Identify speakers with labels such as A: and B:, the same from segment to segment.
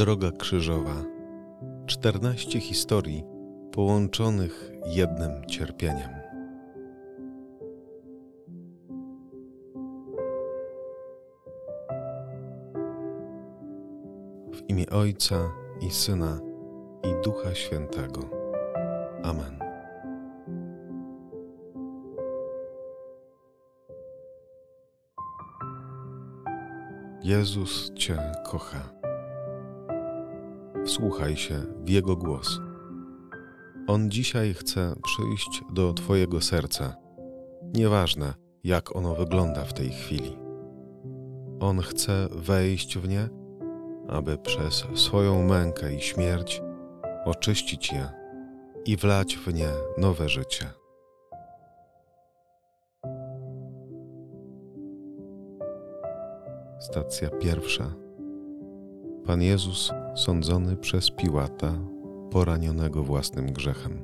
A: Droga Krzyżowa. 14 historii połączonych jednym cierpieniem. W imię Ojca i Syna i Ducha Świętego. Amen. Jezus Cię kocha. Wsłuchaj się w Jego głos. On dzisiaj chce przyjść do Twojego serca. Nieważne, jak ono wygląda w tej chwili. On chce wejść w nie, aby przez swoją mękę i śmierć oczyścić je i wlać w nie nowe życie. Stacja pierwsza. Pan Jezus sądzony przez Piłata, poranionego własnym grzechem.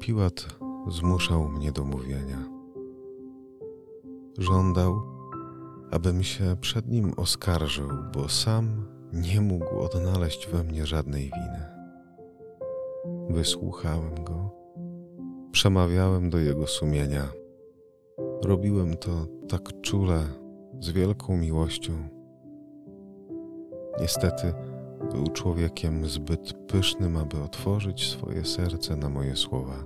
A: Piłat zmuszał mnie do mówienia. Żądał, abym się przed nim oskarżył, bo sam nie mógł odnaleźć we mnie żadnej winy. Wysłuchałem go, przemawiałem do jego sumienia. Robiłem to tak czule, z wielką miłością. Niestety był człowiekiem zbyt pysznym, aby otworzyć swoje serce na moje słowa.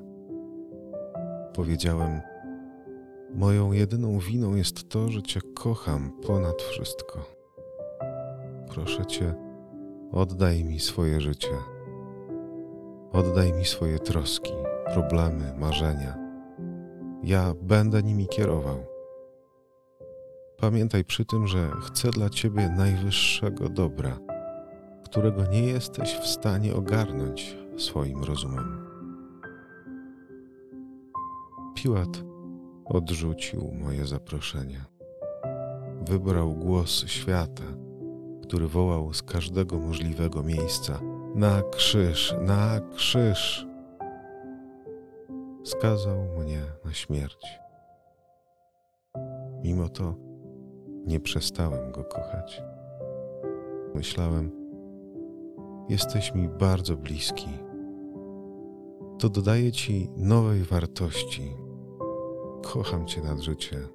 A: Powiedziałem: Moją jedyną winą jest to, że Cię kocham ponad wszystko. Proszę Cię, oddaj mi swoje życie. Oddaj mi swoje troski, problemy, marzenia. Ja będę nimi kierował. Pamiętaj przy tym, że chcę dla Ciebie najwyższego dobra, którego nie jesteś w stanie ogarnąć swoim rozumem. Piłat odrzucił moje zaproszenie. Wybrał głos świata, który wołał z każdego możliwego miejsca: Na krzyż, na krzyż! Skazał mnie na śmierć. Mimo to, nie przestałem go kochać. Myślałem, jesteś mi bardzo bliski. To dodaje ci nowej wartości. Kocham cię nad życie.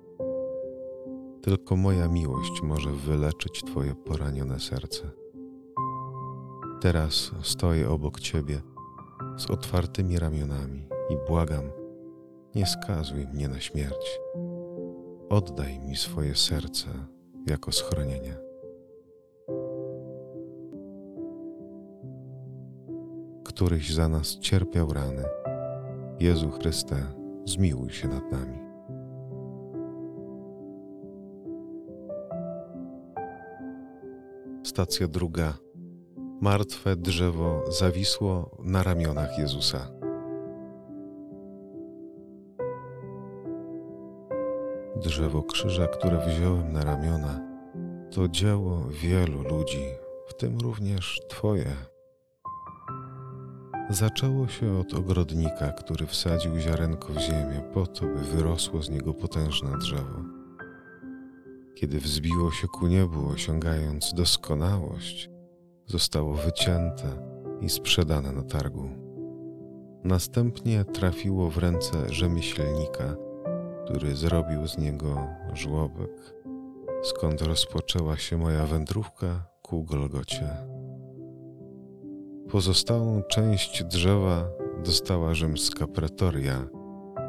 A: Tylko moja miłość może wyleczyć twoje poranione serce. Teraz stoję obok ciebie z otwartymi ramionami i błagam, nie skazuj mnie na śmierć oddaj mi swoje serce jako schronienie. Któryś za nas cierpiał rany. Jezu Chryste, zmiłuj się nad nami. Stacja druga. Martwe drzewo zawisło na ramionach Jezusa. Drzewo krzyża, które wziąłem na ramiona, to dzieło wielu ludzi, w tym również Twoje. Zaczęło się od ogrodnika, który wsadził ziarenko w ziemię po to, by wyrosło z niego potężne drzewo. Kiedy wzbiło się ku niebu, osiągając doskonałość, zostało wycięte i sprzedane na targu. Następnie trafiło w ręce rzemieślnika, który zrobił z niego żłobek, skąd rozpoczęła się moja wędrówka ku Golgocie. Pozostałą część drzewa dostała rzymska pretoria,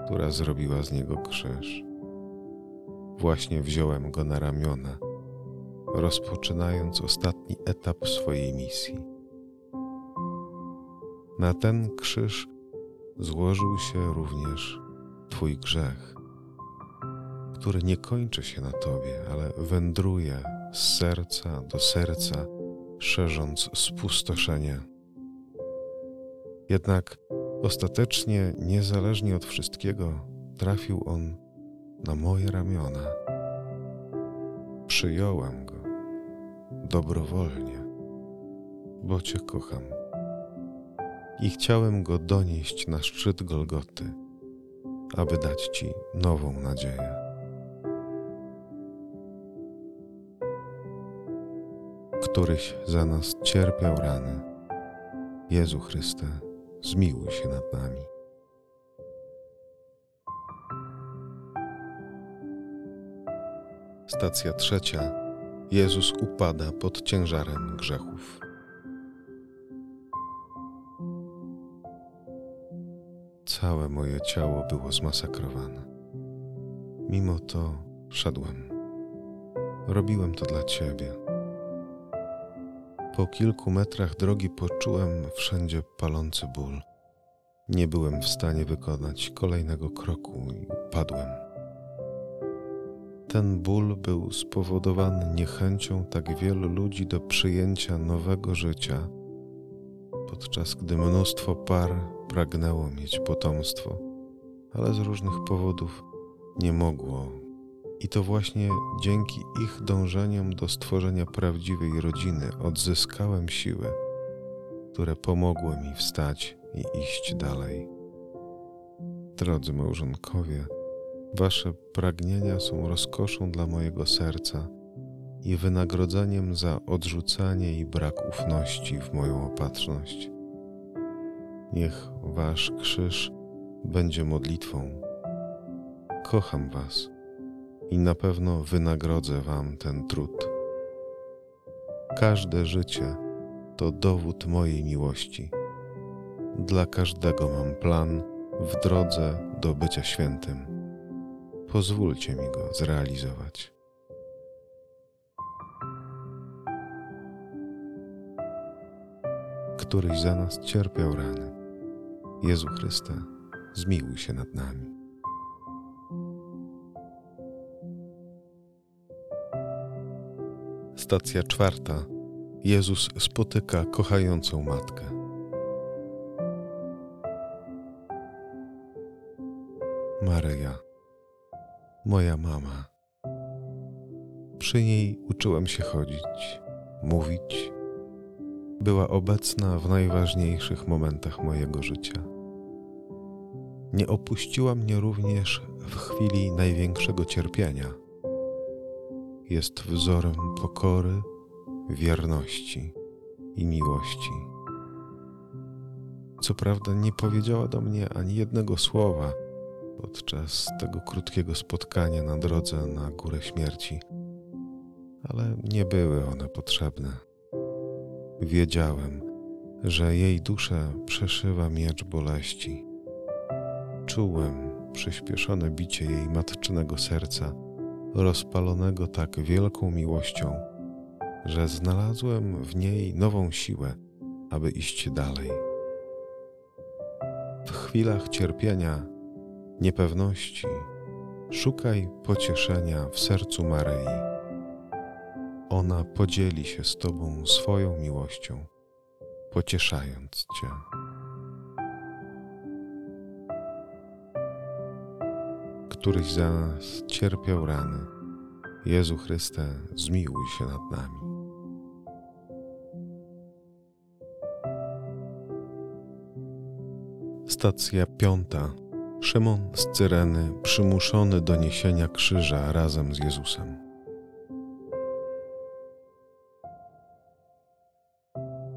A: która zrobiła z niego krzyż. Właśnie wziąłem go na ramiona, rozpoczynając ostatni etap swojej misji. Na ten krzyż złożył się również Twój grzech który nie kończy się na Tobie, ale wędruje z serca do serca, szerząc spustoszenie. Jednak ostatecznie, niezależnie od wszystkiego, trafił on na moje ramiona. Przyjąłem go dobrowolnie, bo Cię kocham. I chciałem go donieść na szczyt Golgoty, aby dać Ci nową nadzieję. Któryś za nas cierpiał rany. Jezu Chryste, zmiłuj się nad nami. Stacja trzecia. Jezus upada pod ciężarem grzechów. Całe moje ciało było zmasakrowane. Mimo to szedłem. Robiłem to dla Ciebie. Po kilku metrach drogi poczułem wszędzie palący ból. Nie byłem w stanie wykonać kolejnego kroku i upadłem. Ten ból był spowodowany niechęcią tak wielu ludzi do przyjęcia nowego życia, podczas gdy mnóstwo par pragnęło mieć potomstwo, ale z różnych powodów nie mogło. I to właśnie dzięki ich dążeniom do stworzenia prawdziwej rodziny odzyskałem siły, które pomogły mi wstać i iść dalej. Drodzy małżonkowie, Wasze pragnienia są rozkoszą dla mojego serca i wynagrodzeniem za odrzucanie i brak ufności w moją opatrzność. Niech Wasz krzyż będzie modlitwą. Kocham Was i na pewno wynagrodzę Wam ten trud. Każde życie to dowód mojej miłości. Dla każdego mam plan w drodze do bycia świętym. Pozwólcie mi go zrealizować. Któryś za nas cierpiał rany. Jezu Chryste, zmiłuj się nad nami. Stacja czwarta. Jezus spotyka kochającą matkę. Maryja moja mama. Przy niej uczyłem się chodzić, mówić. Była obecna w najważniejszych momentach mojego życia. Nie opuściła mnie również w chwili największego cierpienia. Jest wzorem pokory, wierności i miłości. Co prawda nie powiedziała do mnie ani jednego słowa, podczas tego krótkiego spotkania na drodze na górę śmierci, ale nie były one potrzebne. Wiedziałem, że jej duszę przeszywa miecz boleści. Czułem przyspieszone bicie jej matczynego serca, rozpalonego tak wielką miłością, że znalazłem w niej nową siłę, aby iść dalej. W chwilach cierpienia niepewności, szukaj pocieszenia w sercu Maryi. Ona podzieli się z Tobą swoją miłością, pocieszając Cię. Któryś za nas cierpiał rany. Jezu Chryste, zmiłuj się nad nami. Stacja piąta Szymon z Cyreny przymuszony do niesienia krzyża razem z Jezusem.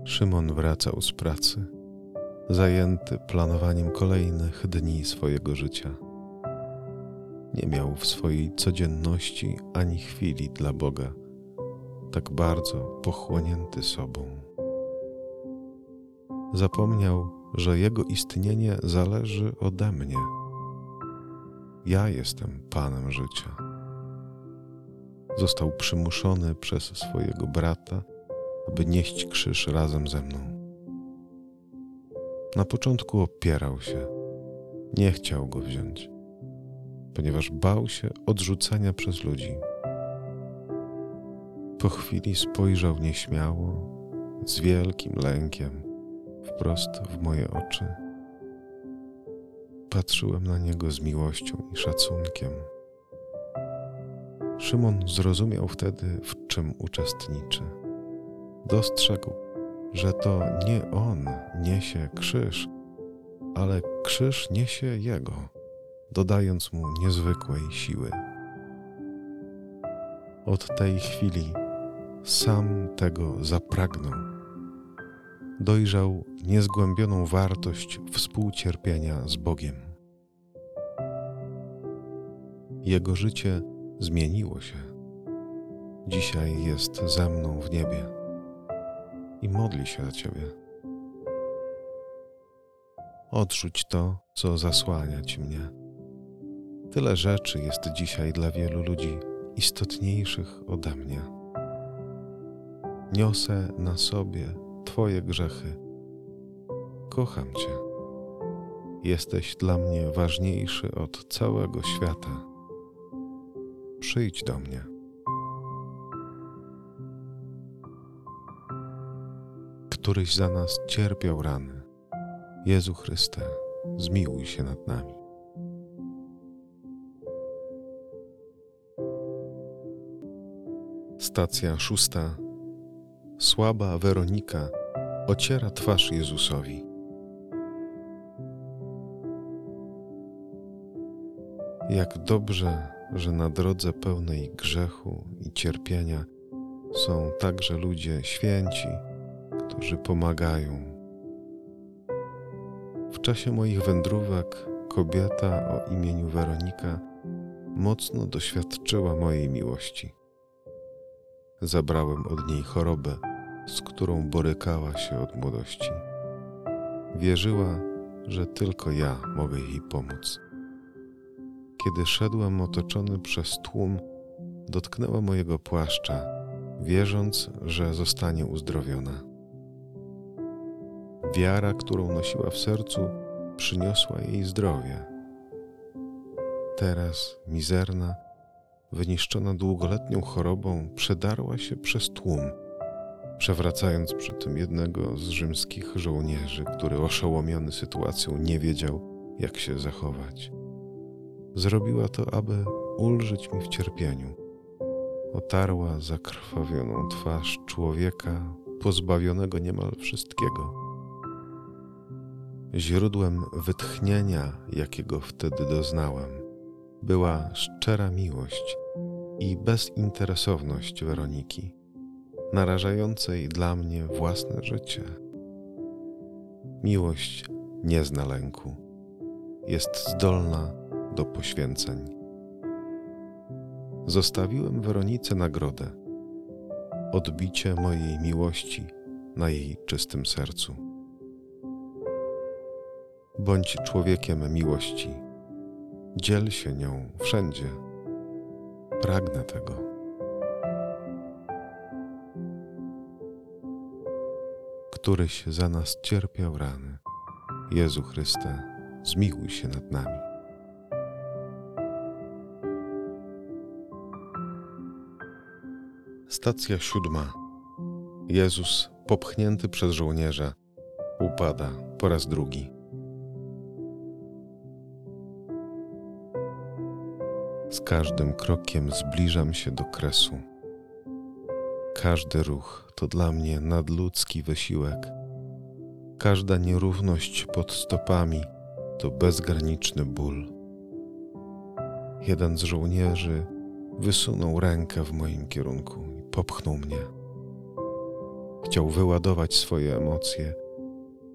A: Szymon wracał z pracy, zajęty planowaniem kolejnych dni swojego życia. Nie miał w swojej codzienności ani chwili dla Boga, tak bardzo pochłonięty sobą. Zapomniał, że jego istnienie zależy ode mnie ja jestem Panem życia. Został przymuszony przez swojego brata, aby nieść krzyż razem ze mną. Na początku opierał się, nie chciał go wziąć, ponieważ bał się odrzucenia przez ludzi. Po chwili spojrzał nieśmiało, z wielkim lękiem, wprost w moje oczy Patrzyłem na niego z miłością i szacunkiem. Szymon zrozumiał wtedy, w czym uczestniczy. Dostrzegł, że to nie on niesie krzyż, ale krzyż niesie jego, dodając mu niezwykłej siły. Od tej chwili sam tego zapragnął. Dojrzał niezgłębioną wartość współcierpienia z Bogiem. Jego życie zmieniło się. Dzisiaj jest ze mną w niebie i modli się za Ciebie. Odrzuć to, co zasłania Ci mnie. Tyle rzeczy jest dzisiaj dla wielu ludzi istotniejszych ode mnie. Niosę na sobie Twoje grzechy. Kocham Cię. Jesteś dla mnie ważniejszy od całego świata. Przyjdź do mnie. Któryś za nas cierpiał rany. Jezu Chryste, zmiłuj się nad nami. Stacja szósta. Słaba Weronika ociera twarz Jezusowi. Jak dobrze, że na drodze pełnej grzechu i cierpienia są także ludzie święci, którzy pomagają. W czasie moich wędrówek kobieta o imieniu Weronika mocno doświadczyła mojej miłości. Zabrałem od niej chorobę, z którą borykała się od młodości. Wierzyła, że tylko ja mogę jej pomóc. Kiedy szedłem otoczony przez tłum, dotknęła mojego płaszcza, wierząc, że zostanie uzdrowiona. Wiara, którą nosiła w sercu, przyniosła jej zdrowie. Teraz, mizerna, wyniszczona długoletnią chorobą, przedarła się przez tłum, przewracając przy tym jednego z rzymskich żołnierzy, który oszołomiony sytuacją nie wiedział, jak się zachować. Zrobiła to, aby ulżyć mi w cierpieniu. Otarła zakrwawioną twarz człowieka pozbawionego niemal wszystkiego. Źródłem wytchnienia, jakiego wtedy doznałem, była szczera miłość i bezinteresowność Weroniki, narażającej dla mnie własne życie. Miłość nie zna lęku, jest zdolna do poświęceń. Zostawiłem Weronice nagrodę odbicie mojej miłości na jej czystym sercu. Bądź człowiekiem miłości Dziel się nią wszędzie. Pragnę tego. Któryś za nas cierpiał rany. Jezu Chryste, zmiłuj się nad nami. Stacja siódma. Jezus, popchnięty przez żołnierza, upada po raz drugi. Każdym krokiem zbliżam się do kresu. Każdy ruch to dla mnie nadludzki wysiłek. Każda nierówność pod stopami to bezgraniczny ból. Jeden z żołnierzy wysunął rękę w moim kierunku i popchnął mnie. Chciał wyładować swoje emocje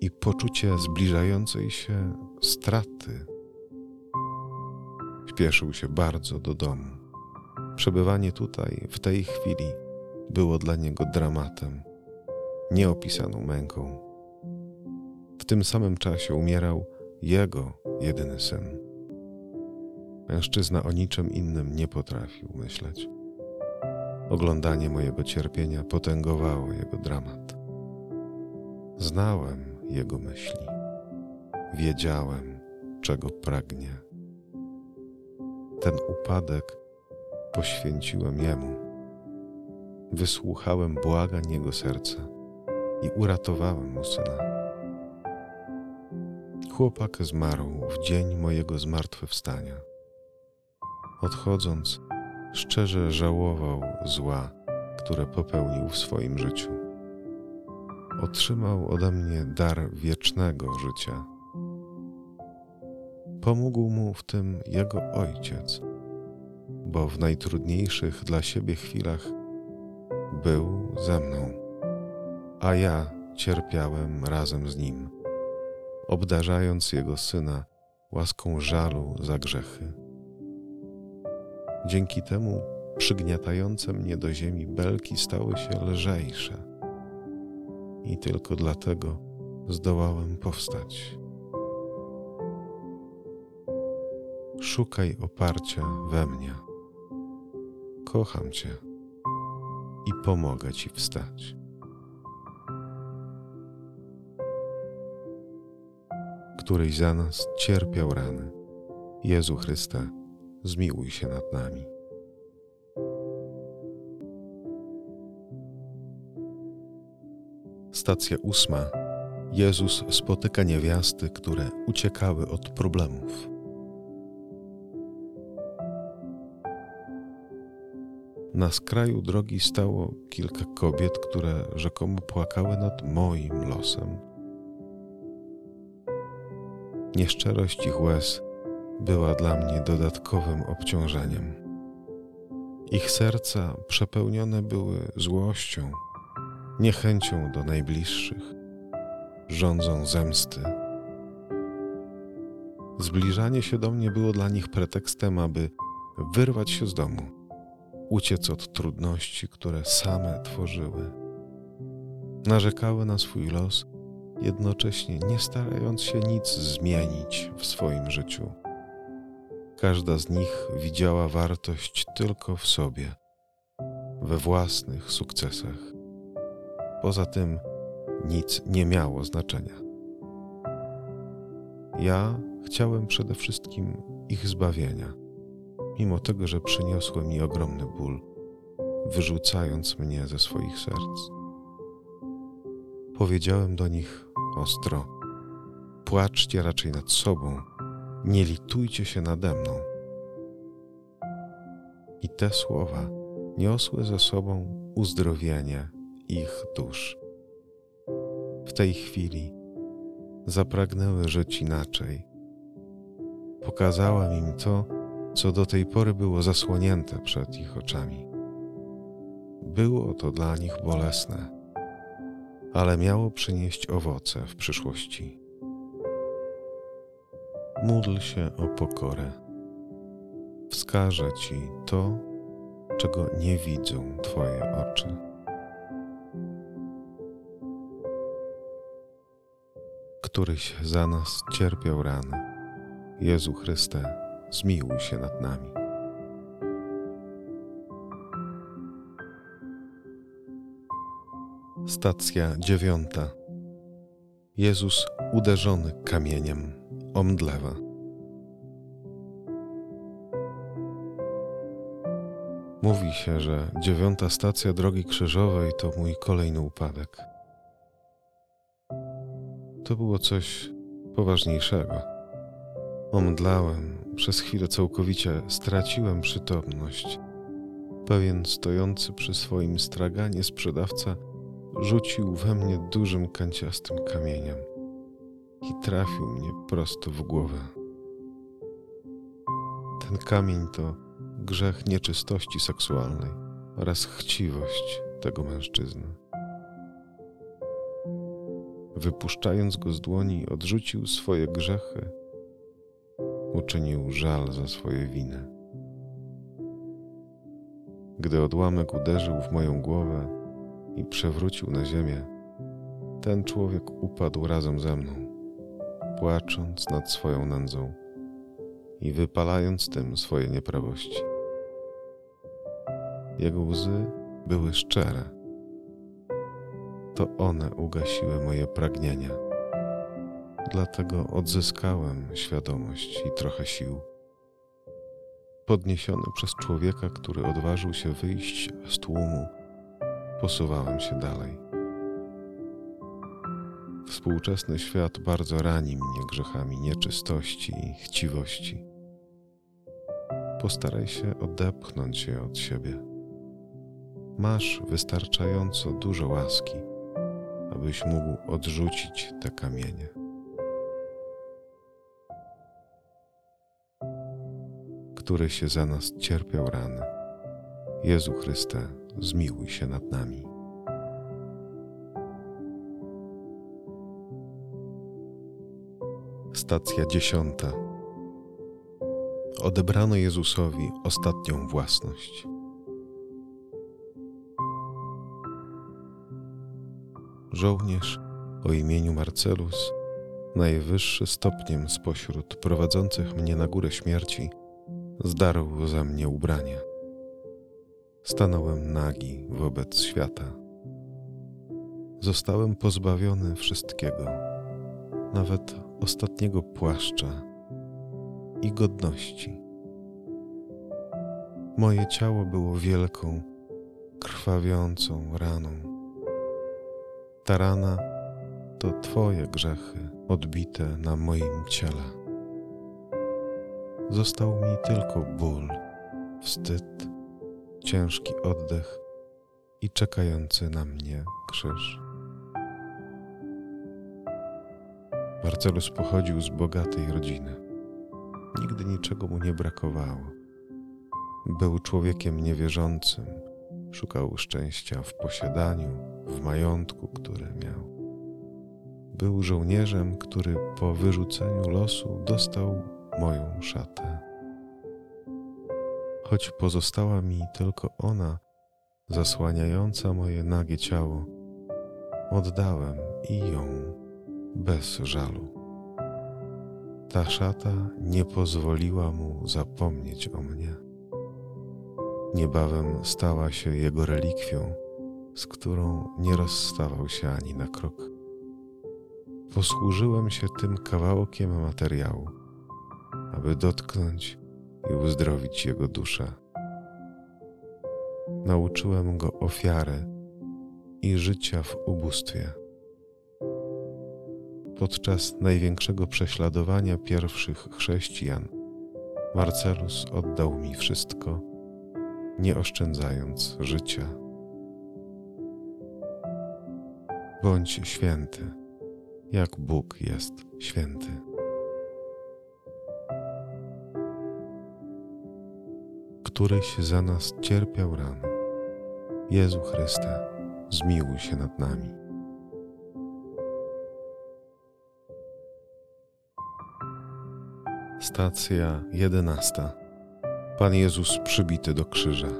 A: i poczucie zbliżającej się straty Śpieszył się bardzo do domu. Przebywanie tutaj, w tej chwili, było dla niego dramatem, nieopisaną męką. W tym samym czasie umierał jego jedyny syn. Mężczyzna o niczym innym nie potrafił myśleć. Oglądanie mojego cierpienia potęgowało jego dramat. Znałem jego myśli. Wiedziałem, czego pragnie ten upadek poświęciłem Jemu. Wysłuchałem błagań Jego serca i uratowałem mu syna. Chłopak zmarł w dzień mojego zmartwychwstania. Odchodząc, szczerze żałował zła, które popełnił w swoim życiu. Otrzymał ode mnie dar wiecznego życia Pomógł mu w tym jego ojciec, bo w najtrudniejszych dla siebie chwilach był ze mną, a ja cierpiałem razem z nim, obdarzając jego syna łaską żalu za grzechy. Dzięki temu przygniatające mnie do ziemi belki stały się lżejsze i tylko dlatego zdołałem powstać. Szukaj oparcia we mnie. Kocham Cię i pomogę Ci wstać. Któryś za nas cierpiał rany. Jezu Chryste, zmiłuj się nad nami. Stacja ósma. Jezus spotyka niewiasty, które uciekały od problemów. Na skraju drogi stało kilka kobiet, które rzekomo płakały nad moim losem. Nieszczerość ich łez była dla mnie dodatkowym obciążeniem. Ich serca przepełnione były złością, niechęcią do najbliższych, rządzą zemsty. Zbliżanie się do mnie było dla nich pretekstem, aby wyrwać się z domu, uciec od trudności, które same tworzyły. Narzekały na swój los, jednocześnie nie starając się nic zmienić w swoim życiu. Każda z nich widziała wartość tylko w sobie, we własnych sukcesach. Poza tym nic nie miało znaczenia. Ja chciałem przede wszystkim ich zbawienia, mimo tego, że przyniosły mi ogromny ból, wyrzucając mnie ze swoich serc. Powiedziałem do nich ostro: Płaczcie raczej nad sobą nie litujcie się nade mną. I te słowa niosły ze sobą uzdrowienie ich dusz. W tej chwili zapragnęły żyć inaczej. Pokazałem im to, co do tej pory było zasłonięte przed ich oczami. Było to dla nich bolesne, ale miało przynieść owoce w przyszłości módl się o pokorę. Wskażę Ci to, czego nie widzą Twoje oczy. Któryś za nas cierpiał rany. Jezu Chryste, zmiłuj się nad nami. Stacja dziewiąta. Jezus uderzony kamieniem omdlewa. Mówi się, że dziewiąta stacja drogi krzyżowej to mój kolejny upadek. To było coś poważniejszego. Omdlałem, przez chwilę całkowicie straciłem przytomność. Pewien stojący przy swoim straganie sprzedawca rzucił we mnie dużym kanciastym kamieniem i trafił mnie prosto w głowę. Ten kamień to grzech nieczystości seksualnej oraz chciwość tego mężczyzny. Wypuszczając go z dłoni, odrzucił swoje grzechy, uczynił żal za swoje winy. Gdy odłamek uderzył w moją głowę i przewrócił na ziemię, ten człowiek upadł razem ze mną płacząc nad swoją nędzą i wypalając tym swoje nieprawości. Jego łzy były szczere. To one ugasiły moje pragnienia. Dlatego odzyskałem świadomość i trochę sił. Podniesiony przez człowieka, który odważył się wyjść z tłumu, posuwałem się dalej. Współczesny świat bardzo rani mnie grzechami nieczystości i chciwości. Postaraj się odepchnąć je od siebie. Masz wystarczająco dużo łaski, abyś mógł odrzucić te kamienie. Który się za nas cierpiał rany. Jezu Chryste, zmiłuj się nad nami. Stacja dziesiąta. Odebrano Jezusowi ostatnią własność. Żołnierz o imieniu Marcelus, najwyższy stopniem spośród prowadzących mnie na górę śmierci, zdarł za mnie ubrania. Stanąłem nagi wobec świata. Zostałem pozbawiony wszystkiego, nawet ostatniego płaszcza i godności. Moje ciało było wielką, krwawiącą raną. Ta rana to Twoje grzechy odbite na moim ciele. Został mi tylko ból, wstyd, ciężki oddech i czekający na mnie krzyż. Marcelus pochodził z bogatej rodziny. Nigdy niczego mu nie brakowało. Był człowiekiem niewierzącym, szukał szczęścia w posiadaniu, w majątku, który miał. Był żołnierzem, który po wyrzuceniu losu dostał moją szatę. Choć pozostała mi tylko ona, zasłaniająca moje nagie ciało, oddałem i ją bez żalu. Ta szata nie pozwoliła mu zapomnieć o mnie. Niebawem stała się jego relikwią, z którą nie rozstawał się ani na krok. Posłużyłem się tym kawałkiem materiału, aby dotknąć i uzdrowić jego duszę. Nauczyłem go ofiary i życia w ubóstwie podczas największego prześladowania pierwszych chrześcijan, Marcelus oddał mi wszystko, nie oszczędzając życia. Bądź święty, jak Bóg jest święty. Któryś za nas cierpiał rany. Jezu Chryste, zmiłuj się nad nami. Stacja jedenasta. Pan Jezus przybity do krzyża.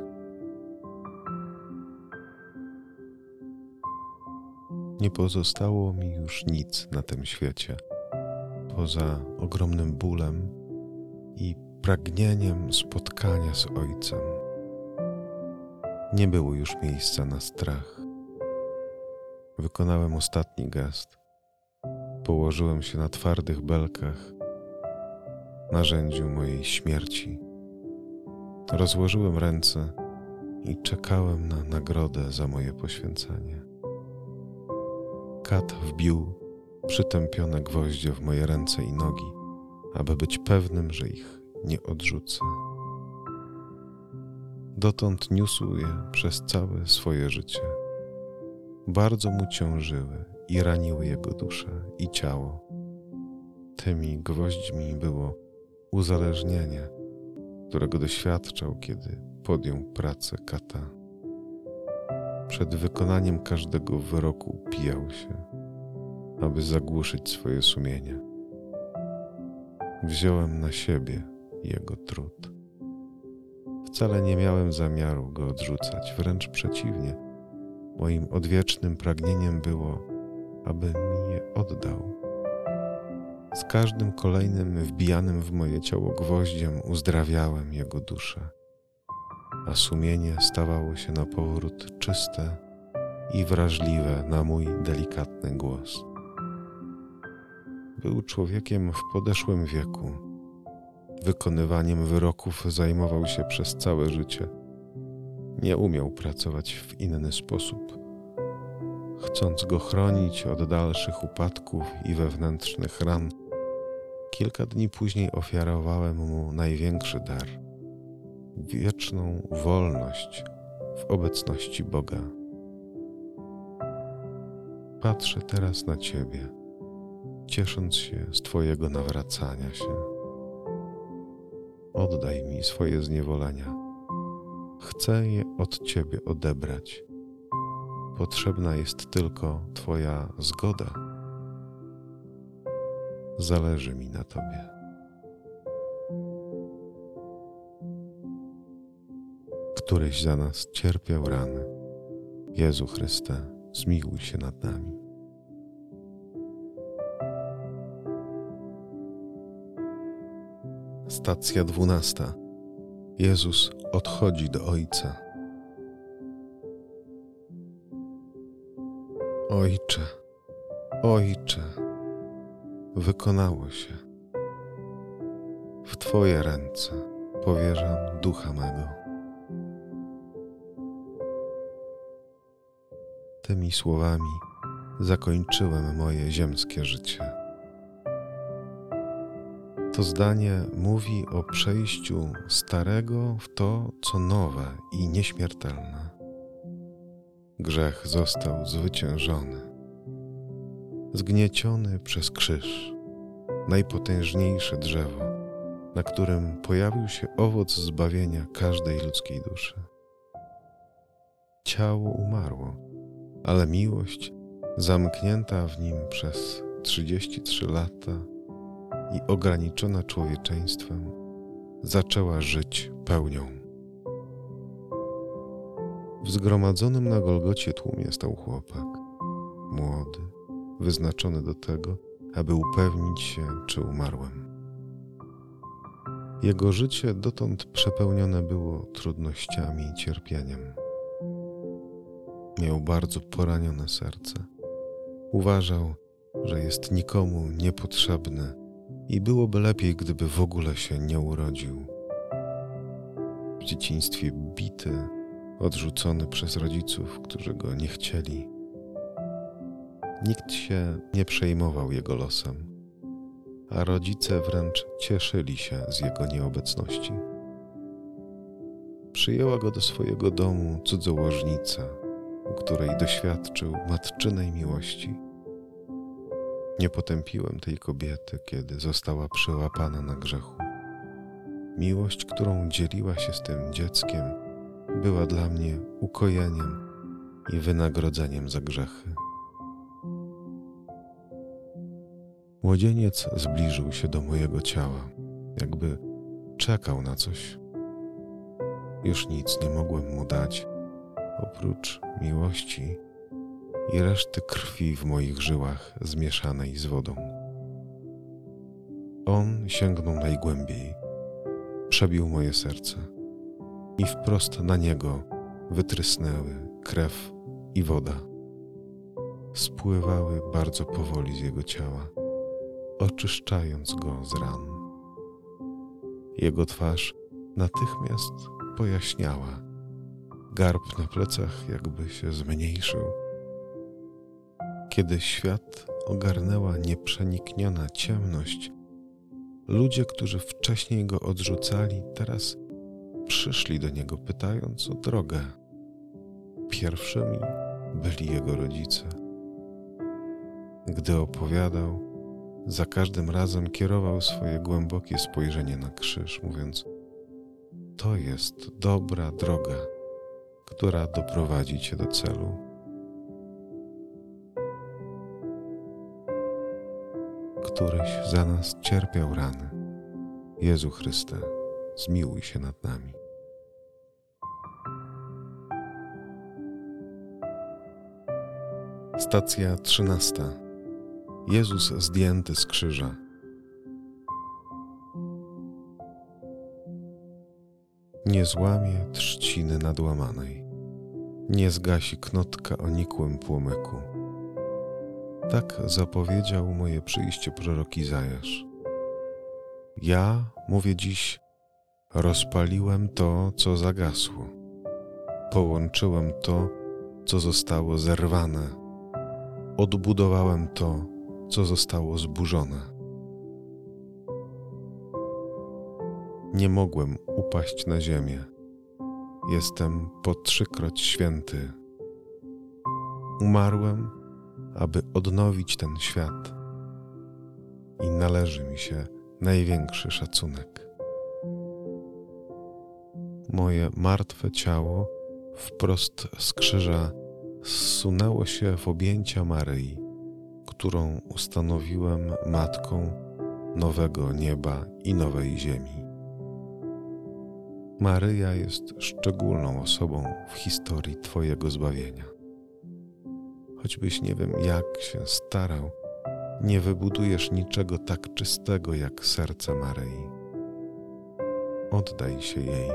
A: Nie pozostało mi już nic na tym świecie, poza ogromnym bólem i pragnieniem spotkania z Ojcem. Nie było już miejsca na strach. Wykonałem ostatni gest. Położyłem się na twardych belkach narzędziu mojej śmierci. Rozłożyłem ręce i czekałem na nagrodę za moje poświęcenie. Kat wbił przytępione gwoździe w moje ręce i nogi, aby być pewnym, że ich nie odrzucę. Dotąd niósł je przez całe swoje życie. Bardzo mu ciążyły i raniły jego duszę i ciało. Tymi gwoźdźmi było uzależnienie, którego doświadczał, kiedy podjął pracę kata. Przed wykonaniem każdego wyroku upijał się, aby zagłuszyć swoje sumienie. Wziąłem na siebie jego trud. Wcale nie miałem zamiaru go odrzucać, wręcz przeciwnie. Moim odwiecznym pragnieniem było, aby mi je oddał. Z każdym kolejnym wbijanym w moje ciało gwoździem uzdrawiałem jego duszę, a sumienie stawało się na powrót czyste i wrażliwe na mój delikatny głos. Był człowiekiem w podeszłym wieku. Wykonywaniem wyroków zajmował się przez całe życie. Nie umiał pracować w inny sposób chcąc go chronić od dalszych upadków i wewnętrznych ran, Kilka dni później ofiarowałem mu największy dar wieczną wolność w obecności Boga. Patrzę teraz na Ciebie, ciesząc się z Twojego nawracania się. Oddaj mi swoje zniewolenia. chcę je od Ciebie odebrać. Potrzebna jest tylko Twoja zgoda. Zależy mi na Tobie. Któryś za nas cierpiał rany. Jezu Chryste, zmiłuj się nad nami. Stacja dwunasta. Jezus odchodzi do Ojca. Ojcze, Ojcze, wykonało się. W Twoje ręce powierzam ducha mego. Tymi słowami zakończyłem moje ziemskie życie. To zdanie mówi o przejściu starego w to, co nowe i nieśmiertelne. Grzech został zwyciężony, zgnieciony przez krzyż, najpotężniejsze drzewo, na którym pojawił się owoc zbawienia każdej ludzkiej duszy. Ciało umarło, ale miłość, zamknięta w nim przez 33 lata i ograniczona człowieczeństwem, zaczęła żyć pełnią. W zgromadzonym na Golgocie tłumie stał chłopak, młody, wyznaczony do tego, aby upewnić się, czy umarłem. Jego życie dotąd przepełnione było trudnościami i cierpieniem. Miał bardzo poranione serce. Uważał, że jest nikomu niepotrzebny i byłoby lepiej, gdyby w ogóle się nie urodził. W dzieciństwie bity, odrzucony przez rodziców, którzy go nie chcieli. Nikt się nie przejmował jego losem, a rodzice wręcz cieszyli się z jego nieobecności. Przyjęła go do swojego domu cudzołożnica, u której doświadczył matczynej miłości. Nie potępiłem tej kobiety, kiedy została przyłapana na grzechu. Miłość, którą dzieliła się z tym dzieckiem, była dla mnie ukojeniem i wynagrodzeniem za grzechy. Młodzieniec zbliżył się do mojego ciała, jakby czekał na coś. Już nic nie mogłem mu dać, oprócz miłości i reszty krwi w moich żyłach zmieszanej z wodą. On sięgnął najgłębiej, przebił moje serce i wprost na niego wytrysnęły krew i woda. Spływały bardzo powoli z jego ciała, oczyszczając go z ran. Jego twarz natychmiast pojaśniała. Garb na plecach jakby się zmniejszył. Kiedy świat ogarnęła nieprzenikniona ciemność, ludzie, którzy wcześniej go odrzucali, teraz przyszli do niego pytając o drogę. Pierwszymi byli jego rodzice. Gdy opowiadał, za każdym razem kierował swoje głębokie spojrzenie na krzyż, mówiąc: To jest dobra droga, która doprowadzi cię do celu. Któryś za nas cierpiał rany. Jezu Chryste, zmiłuj się nad nami. Stacja trzynasta. Jezus zdjęty z krzyża. Nie złamie trzciny nadłamanej, nie zgasi knotka o nikłym płomyku. Tak zapowiedział moje przyjście prorok Izajasz. Ja mówię dziś, rozpaliłem to, co zagasło, połączyłem to, co zostało zerwane odbudowałem to, co zostało zburzone. Nie mogłem upaść na ziemię. Jestem po trzykroć święty. Umarłem, aby odnowić ten świat i należy mi się największy szacunek. moje martwe ciało wprost z krzyża zsunęło się w objęcia Maryi, którą ustanowiłem matką nowego nieba i nowej ziemi. Maryja jest szczególną osobą w historii Twojego zbawienia. Choćbyś nie wiem, jak się starał, nie wybudujesz niczego tak czystego jak serce Maryi. Oddaj się jej.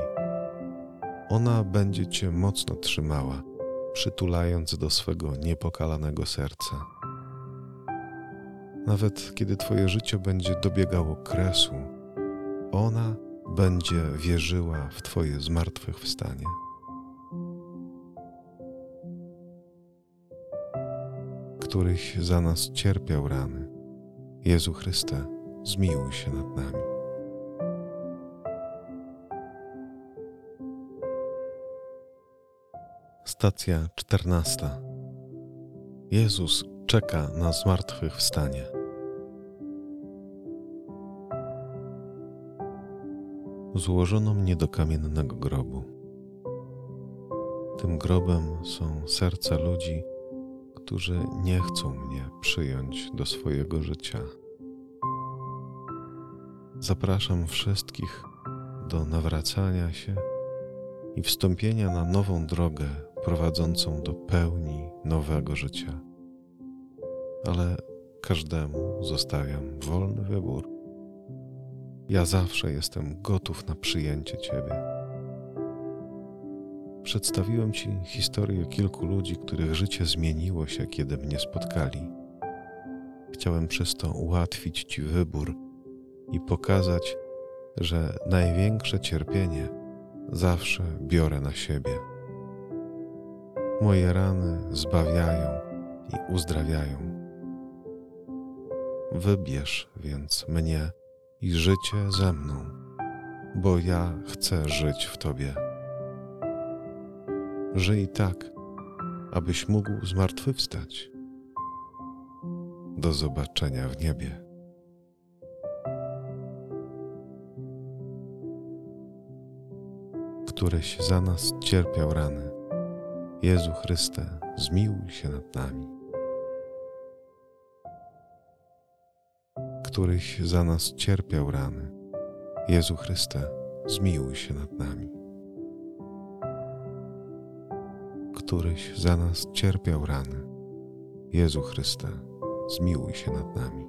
A: Ona będzie Cię mocno trzymała, przytulając do swego niepokalanego serca. Nawet kiedy Twoje życie będzie dobiegało kresu, ona będzie wierzyła w Twoje zmartwychwstanie. Któryś za nas cierpiał rany. Jezu Chryste, zmiłuj się nad nami. Stacja czternasta. Jezus czeka na zmartwychwstanie. Złożono mnie do kamiennego grobu. Tym grobem są serca ludzi, którzy nie chcą mnie przyjąć do swojego życia. Zapraszam wszystkich do nawracania się i wstąpienia na nową drogę prowadzącą do pełni nowego życia. Ale każdemu zostawiam wolny wybór. Ja zawsze jestem gotów na przyjęcie Ciebie. Przedstawiłem Ci historię kilku ludzi, których życie zmieniło się, kiedy mnie spotkali. Chciałem przez to ułatwić Ci wybór i pokazać, że największe cierpienie zawsze biorę na siebie. Moje rany zbawiają i uzdrawiają. Wybierz więc mnie i życie ze mną, bo ja chcę żyć w Tobie. Żyj tak, abyś mógł zmartwychwstać. Do zobaczenia w niebie. Któryś za nas cierpiał rany. Jezu Chryste, zmiłuj się nad nami. Któryś za nas cierpiał rany. Jezu Chryste, zmiłuj się nad nami. Któryś za nas cierpiał rany. Jezu Chryste, zmiłuj się nad nami.